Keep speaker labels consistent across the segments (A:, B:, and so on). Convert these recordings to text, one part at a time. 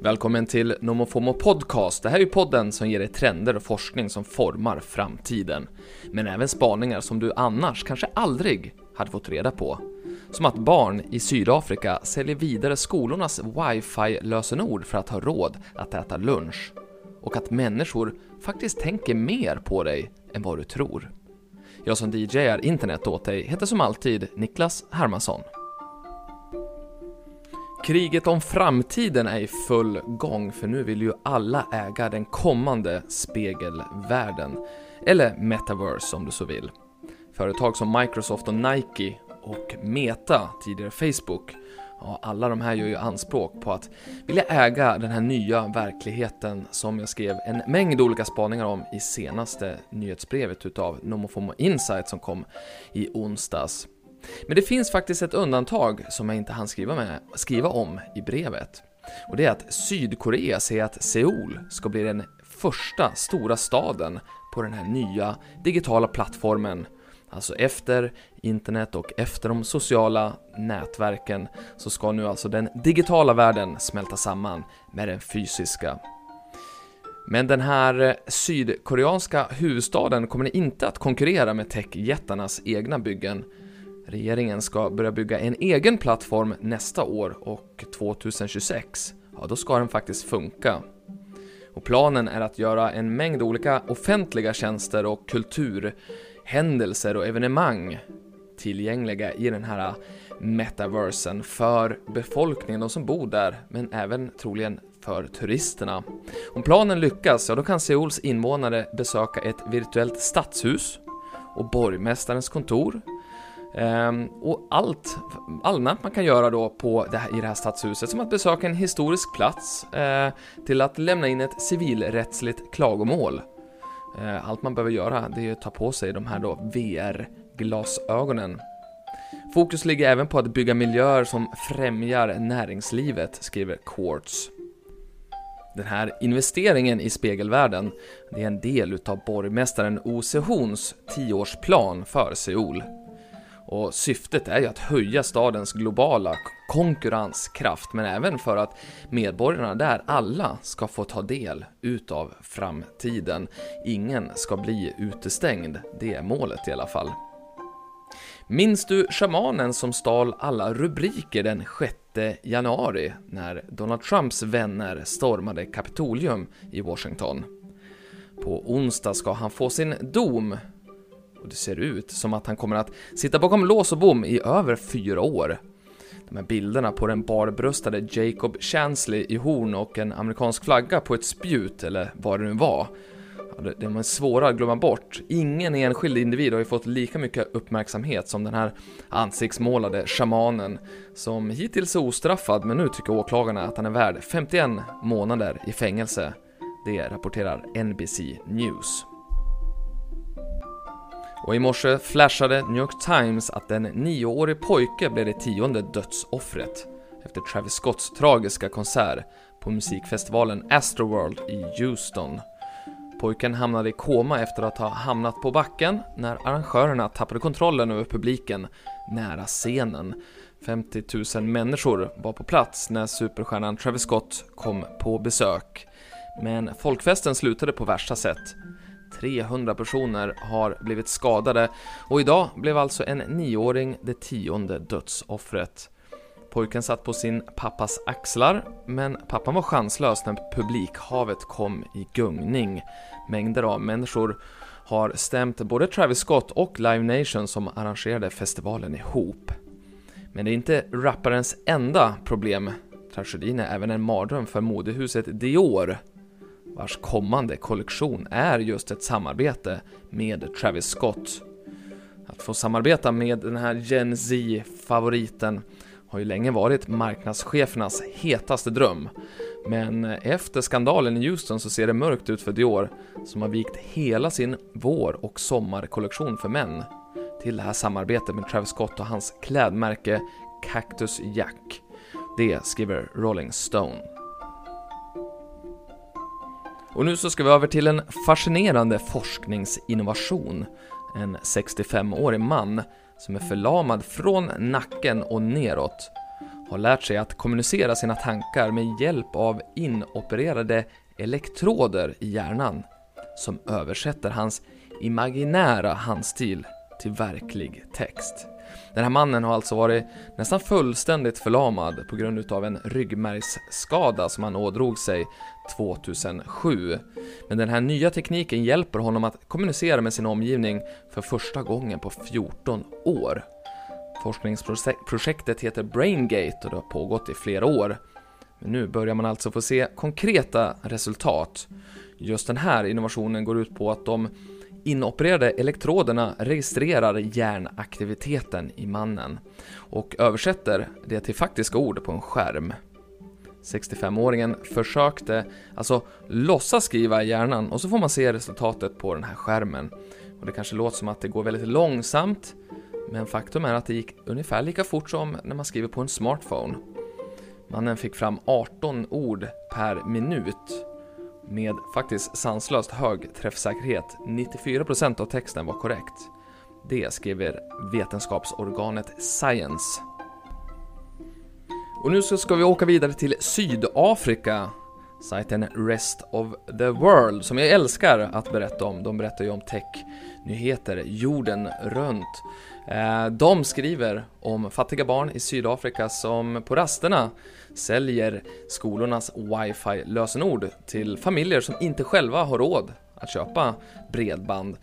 A: Välkommen till NomoFomo Podcast. Det här är ju podden som ger dig trender och forskning som formar framtiden. Men även spaningar som du annars kanske aldrig hade fått reda på. Som att barn i Sydafrika säljer vidare skolornas wifi-lösenord för att ha råd att äta lunch. Och att människor faktiskt tänker mer på dig än vad du tror. Jag som DJar internet åt dig heter som alltid Niklas Hermansson. Kriget om framtiden är i full gång för nu vill ju alla äga den kommande spegelvärlden. Eller metaverse om du så vill. Företag som Microsoft och Nike och Meta, tidigare Facebook, ja, alla de här gör ju anspråk på att vilja äga den här nya verkligheten som jag skrev en mängd olika spaningar om i senaste nyhetsbrevet utav Nomofomo Insight som kom i onsdags. Men det finns faktiskt ett undantag som jag inte hann skriva, med, skriva om i brevet. Och det är att Sydkorea säger att Seoul ska bli den första stora staden på den här nya digitala plattformen. Alltså efter internet och efter de sociala nätverken så ska nu alltså den digitala världen smälta samman med den fysiska. Men den här sydkoreanska huvudstaden kommer inte att konkurrera med techjättarnas egna byggen Regeringen ska börja bygga en egen plattform nästa år och 2026, ja då ska den faktiskt funka. Och planen är att göra en mängd olika offentliga tjänster och kulturhändelser och evenemang tillgängliga i den här metaversen för befolkningen, de som bor där, men även troligen för turisterna. Om planen lyckas, ja då kan Seuls invånare besöka ett virtuellt stadshus och borgmästarens kontor, Um, och allt allmänt man kan göra då på det här, i det här stadshuset, som att besöka en historisk plats, uh, till att lämna in ett civilrättsligt klagomål. Uh, allt man behöver göra, det är att ta på sig de här då VR-glasögonen. Fokus ligger även på att bygga miljöer som främjar näringslivet, skriver Quartz. Den här investeringen i spegelvärlden, det är en del utav borgmästaren O Sehons tioårsplan för Seoul. Och syftet är ju att höja stadens globala konkurrenskraft, men även för att medborgarna där alla ska få ta del utav framtiden. Ingen ska bli utestängd, det är målet i alla fall. Minns du shamanen som stal alla rubriker den 6 januari när Donald Trumps vänner stormade Kapitolium i Washington? På onsdag ska han få sin dom och det ser ut som att han kommer att sitta bakom lås och bom i över fyra år. De här bilderna på den barbröstade Jacob Chansley i horn och en amerikansk flagga på ett spjut, eller vad det nu var, de är svåra att glömma bort. Ingen enskild individ har ju fått lika mycket uppmärksamhet som den här ansiktsmålade shamanen, som hittills är ostraffad, men nu tycker åklagarna att han är värd 51 månader i fängelse. Det rapporterar NBC News. Och i morse flashade New York Times att en nioårig pojke blev det tionde dödsoffret efter Travis Scotts tragiska konsert på musikfestivalen Astroworld i Houston. Pojken hamnade i koma efter att ha hamnat på backen när arrangörerna tappade kontrollen över publiken nära scenen. 50 000 människor var på plats när superstjärnan Travis Scott kom på besök. Men folkfesten slutade på värsta sätt. 300 personer har blivit skadade och idag blev alltså en nioåring det tionde dödsoffret. Pojken satt på sin pappas axlar, men pappan var chanslös när publikhavet kom i gungning. Mängder av människor har stämt både Travis Scott och Live Nation som arrangerade festivalen ihop. Men det är inte rapparens enda problem. Tragedin är även en mardröm för modehuset Dior vars kommande kollektion är just ett samarbete med Travis Scott. Att få samarbeta med den här Gen Z-favoriten har ju länge varit marknadschefernas hetaste dröm. Men efter skandalen i Houston så ser det mörkt ut för Dior, som har vikt hela sin vår och sommarkollektion för män till det här samarbetet med Travis Scott och hans klädmärke Cactus Jack. Det skriver Rolling Stone. Och nu så ska vi över till en fascinerande forskningsinnovation. En 65-årig man som är förlamad från nacken och neråt har lärt sig att kommunicera sina tankar med hjälp av inopererade elektroder i hjärnan som översätter hans imaginära handstil till verklig text. Den här mannen har alltså varit nästan fullständigt förlamad på grund utav en ryggmärgsskada som han ådrog sig 2007. Men den här nya tekniken hjälper honom att kommunicera med sin omgivning för första gången på 14 år. Forskningsprojektet heter BrainGate och det har pågått i flera år. Men nu börjar man alltså få se konkreta resultat. Just den här innovationen går ut på att de inopererade elektroderna registrerar hjärnaktiviteten i mannen och översätter det till faktiska ord på en skärm. 65-åringen försökte alltså låtsas skriva i hjärnan och så får man se resultatet på den här skärmen. Och det kanske låter som att det går väldigt långsamt, men faktum är att det gick ungefär lika fort som när man skriver på en smartphone. Mannen fick fram 18 ord per minut med faktiskt sanslöst hög träffsäkerhet. 94% av texten var korrekt. Det skriver vetenskapsorganet Science. Och nu så ska vi åka vidare till Sydafrika. Sajten Rest of the World, som jag älskar att berätta om. De berättar ju om tech-nyheter jorden runt. Eh, de skriver om fattiga barn i Sydafrika som på rasterna säljer skolornas wifi-lösenord till familjer som inte själva har råd att köpa bredband.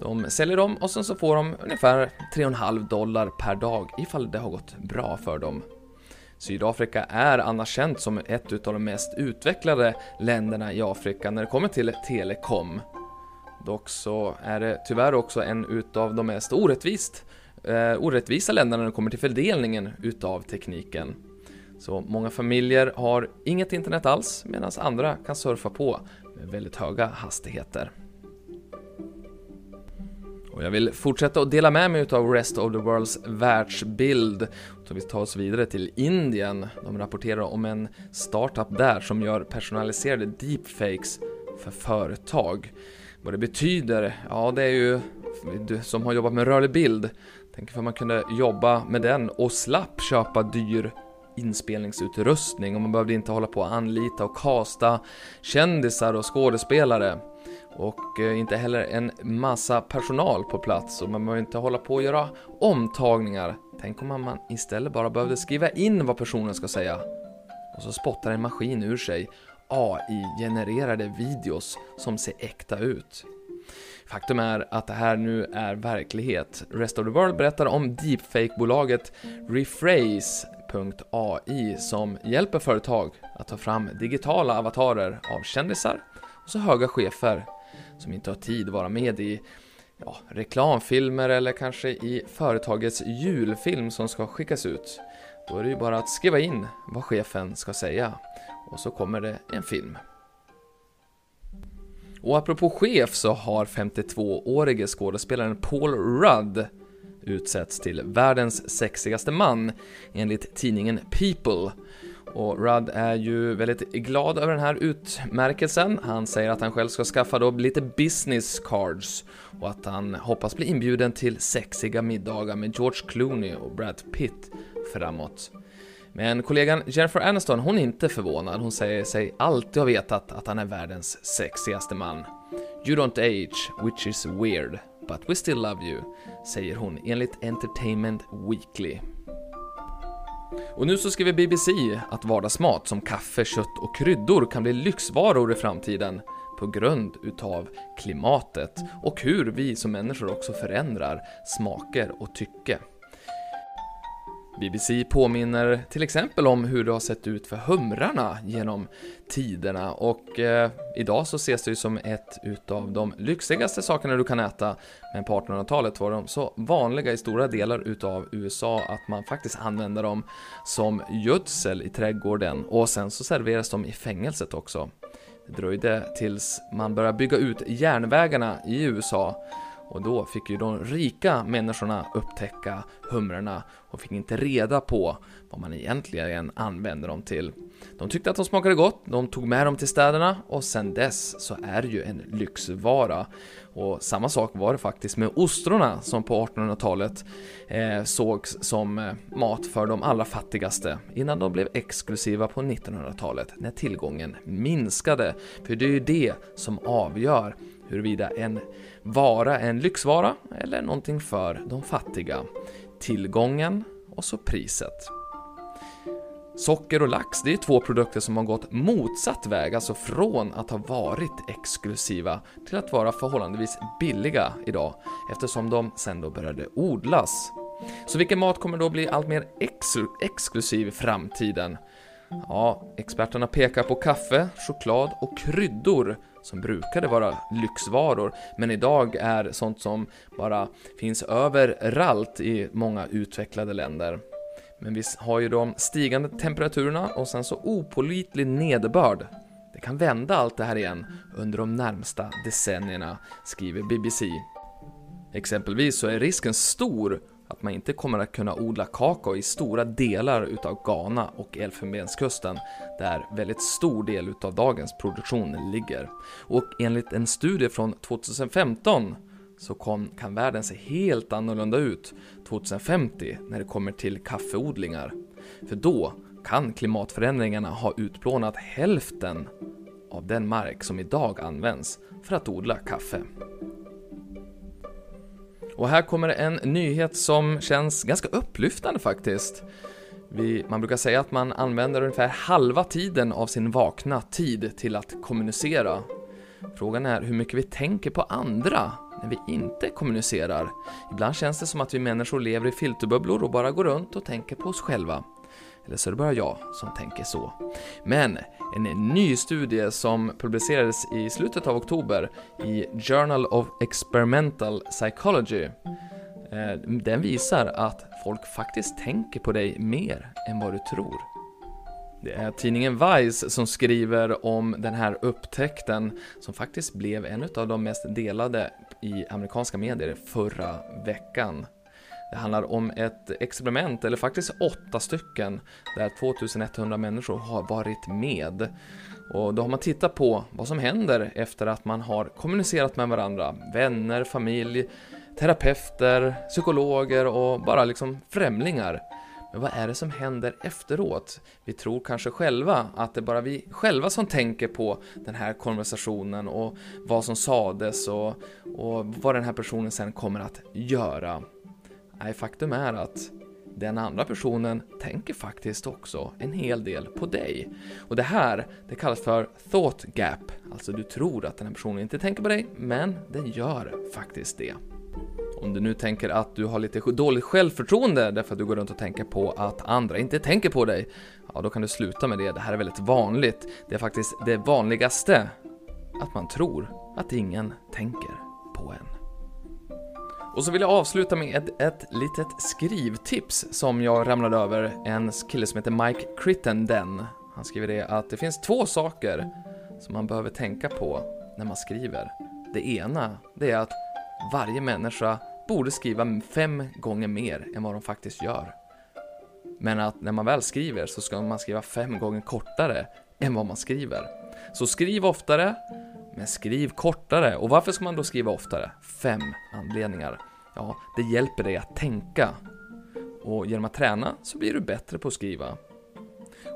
A: De säljer dem och sen så får de ungefär 3,5 dollar per dag ifall det har gått bra för dem. Sydafrika är annars känt som ett av de mest utvecklade länderna i Afrika när det kommer till telekom. Dock så är det tyvärr också en utav de mest orättvist, eh, orättvisa länderna när det kommer till fördelningen utav tekniken. Så många familjer har inget internet alls medan andra kan surfa på med väldigt höga hastigheter. Och jag vill fortsätta att dela med mig av Rest of the Worlds världsbild. Så vi tar oss vidare till Indien. De rapporterar om en startup där som gör personaliserade deepfakes för företag. Vad det betyder? Ja, det är ju du som har jobbat med rörlig bild. Tänk om man kunde jobba med den och slapp köpa dyr inspelningsutrustning och man behövde inte hålla på och anlita och kasta kändisar och skådespelare. Och eh, inte heller en massa personal på plats och man behöver inte hålla på och göra omtagningar. Tänk om man istället bara behövde skriva in vad personen ska säga. Och så spottar en maskin ur sig AI-genererade videos som ser äkta ut. Faktum är att det här nu är verklighet. Rest of the World berättar om deepfake-bolaget Rephrase.ai som hjälper företag att ta fram digitala avatarer av kändisar och så höga chefer som inte har tid att vara med i ja, reklamfilmer eller kanske i företagets julfilm som ska skickas ut. Då är det ju bara att skriva in vad chefen ska säga och så kommer det en film. Och apropå chef så har 52-årige skådespelaren Paul Rudd utsetts till världens sexigaste man enligt tidningen People. Och Rudd är ju väldigt glad över den här utmärkelsen. Han säger att han själv ska skaffa då lite business cards och att han hoppas bli inbjuden till sexiga middagar med George Clooney och Brad Pitt framåt. Men kollegan Jennifer Aniston, hon är inte förvånad. Hon säger sig alltid ha vetat att han är världens sexigaste man. You don't age, which is weird, but we still love you, säger hon enligt Entertainment Weekly. Och nu så skriver BBC att vardagsmat som kaffe, kött och kryddor kan bli lyxvaror i framtiden på grund utav klimatet och hur vi som människor också förändrar smaker och tycke. BBC påminner till exempel om hur det har sett ut för humrarna genom tiderna. Och eh, idag så ses det ju som ett utav de lyxigaste sakerna du kan äta men på 1800-talet var de så vanliga i stora delar utav USA att man faktiskt använde dem som gödsel i trädgården. Och sen så serveras de i fängelset också. Det dröjde tills man började bygga ut järnvägarna i USA och då fick ju de rika människorna upptäcka humrarna och fick inte reda på vad man egentligen använde dem till. De tyckte att de smakade gott, de tog med dem till städerna och sen dess så är det ju en lyxvara. Och samma sak var det faktiskt med ostrorna som på 1800-talet eh, sågs som eh, mat för de allra fattigaste innan de blev exklusiva på 1900-talet när tillgången minskade. För det är ju det som avgör huruvida en vara är en lyxvara eller någonting för de fattiga. Tillgången och så priset. Socker och lax, det är två produkter som har gått motsatt väg, alltså från att ha varit exklusiva till att vara förhållandevis billiga idag, eftersom de sen då började odlas. Så vilken mat kommer då bli allt mer ex exklusiv i framtiden? Ja, experterna pekar på kaffe, choklad och kryddor som brukade vara lyxvaror, men idag är sånt som bara finns överallt i många utvecklade länder. Men vi har ju de stigande temperaturerna och sen så opolitlig nederbörd. Det kan vända allt det här igen under de närmsta decennierna, skriver BBC. Exempelvis så är risken stor att man inte kommer att kunna odla kakao i stora delar utav Ghana och Elfenbenskusten, där väldigt stor del utav dagens produktion ligger. Och enligt en studie från 2015 så kom, kan världen se helt annorlunda ut 2050 när det kommer till kaffeodlingar. För då kan klimatförändringarna ha utplånat hälften av den mark som idag används för att odla kaffe. Och här kommer en nyhet som känns ganska upplyftande faktiskt. Vi, man brukar säga att man använder ungefär halva tiden av sin vakna tid till att kommunicera. Frågan är hur mycket vi tänker på andra när vi inte kommunicerar. Ibland känns det som att vi människor lever i filterbubblor och bara går runt och tänker på oss själva. Eller så är det bara jag som tänker så. Men en ny studie som publicerades i slutet av oktober i Journal of Experimental Psychology eh, den visar att folk faktiskt tänker på dig mer än vad du tror. Det är tidningen Vice som skriver om den här upptäckten som faktiskt blev en av de mest delade i amerikanska medier förra veckan. Det handlar om ett experiment, eller faktiskt åtta stycken, där 2100 människor har varit med. Och då har man tittat på vad som händer efter att man har kommunicerat med varandra, vänner, familj, terapeuter, psykologer och bara liksom främlingar. Men vad är det som händer efteråt? Vi tror kanske själva att det är bara vi själva som tänker på den här konversationen och vad som sades och, och vad den här personen sen kommer att göra. Nej, faktum är att den andra personen tänker faktiskt också en hel del på dig. Och det här, det kallas för thought gap, alltså du tror att den här personen inte tänker på dig, men den gör faktiskt det. Om du nu tänker att du har lite dåligt självförtroende därför att du går runt och tänker på att andra inte tänker på dig, ja då kan du sluta med det. Det här är väldigt vanligt. Det är faktiskt det vanligaste, att man tror att ingen tänker på en. Och så vill jag avsluta med ett, ett litet skrivtips som jag ramlade över. En kille som heter Mike Crittenden. Han skriver det att det finns två saker som man behöver tänka på när man skriver. Det ena, det är att varje människa borde skriva fem gånger mer än vad de faktiskt gör. Men att när man väl skriver så ska man skriva fem gånger kortare än vad man skriver. Så skriv oftare, men skriv kortare. Och varför ska man då skriva oftare? Fem anledningar. Ja, det hjälper dig att tänka. Och genom att träna så blir du bättre på att skriva.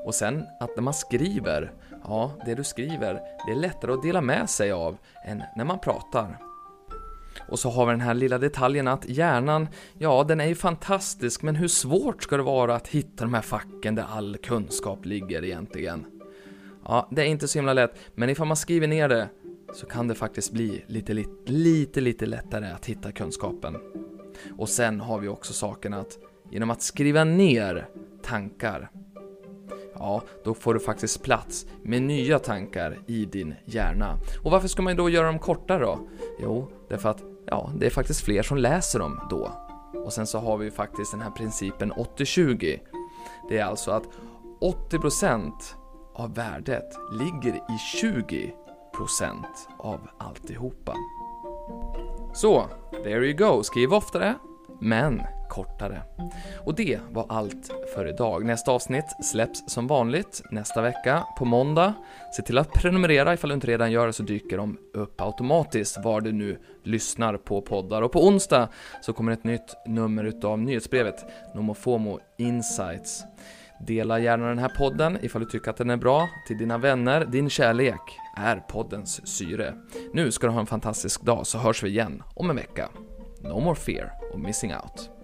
A: Och sen att när man skriver, ja, det du skriver, det är lättare att dela med sig av än när man pratar. Och så har vi den här lilla detaljen att hjärnan, ja den är ju fantastisk, men hur svårt ska det vara att hitta de här facken där all kunskap ligger egentligen? Ja, det är inte så himla lätt, men ifall man skriver ner det så kan det faktiskt bli lite, lite, lite, lite lättare att hitta kunskapen. Och sen har vi också saken att genom att skriva ner tankar, ja, då får du faktiskt plats med nya tankar i din hjärna. Och varför ska man då göra dem kortare då? Jo, därför att ja, det är faktiskt fler som läser dem då. Och sen så har vi faktiskt den här principen 80-20. Det är alltså att 80% av värdet ligger i 20% Procent av alltihopa. Så, there you go. Skriv oftare, men kortare. Och det var allt för idag. Nästa avsnitt släpps som vanligt nästa vecka på måndag. Se till att prenumerera ifall du inte redan gör det så dyker de upp automatiskt var du nu lyssnar på poddar. Och på onsdag så kommer ett nytt nummer utav nyhetsbrevet Nomofomo Insights. Dela gärna den här podden ifall du tycker att den är bra till dina vänner. Din kärlek är poddens syre. Nu ska du ha en fantastisk dag så hörs vi igen om en vecka. No more fear of missing out.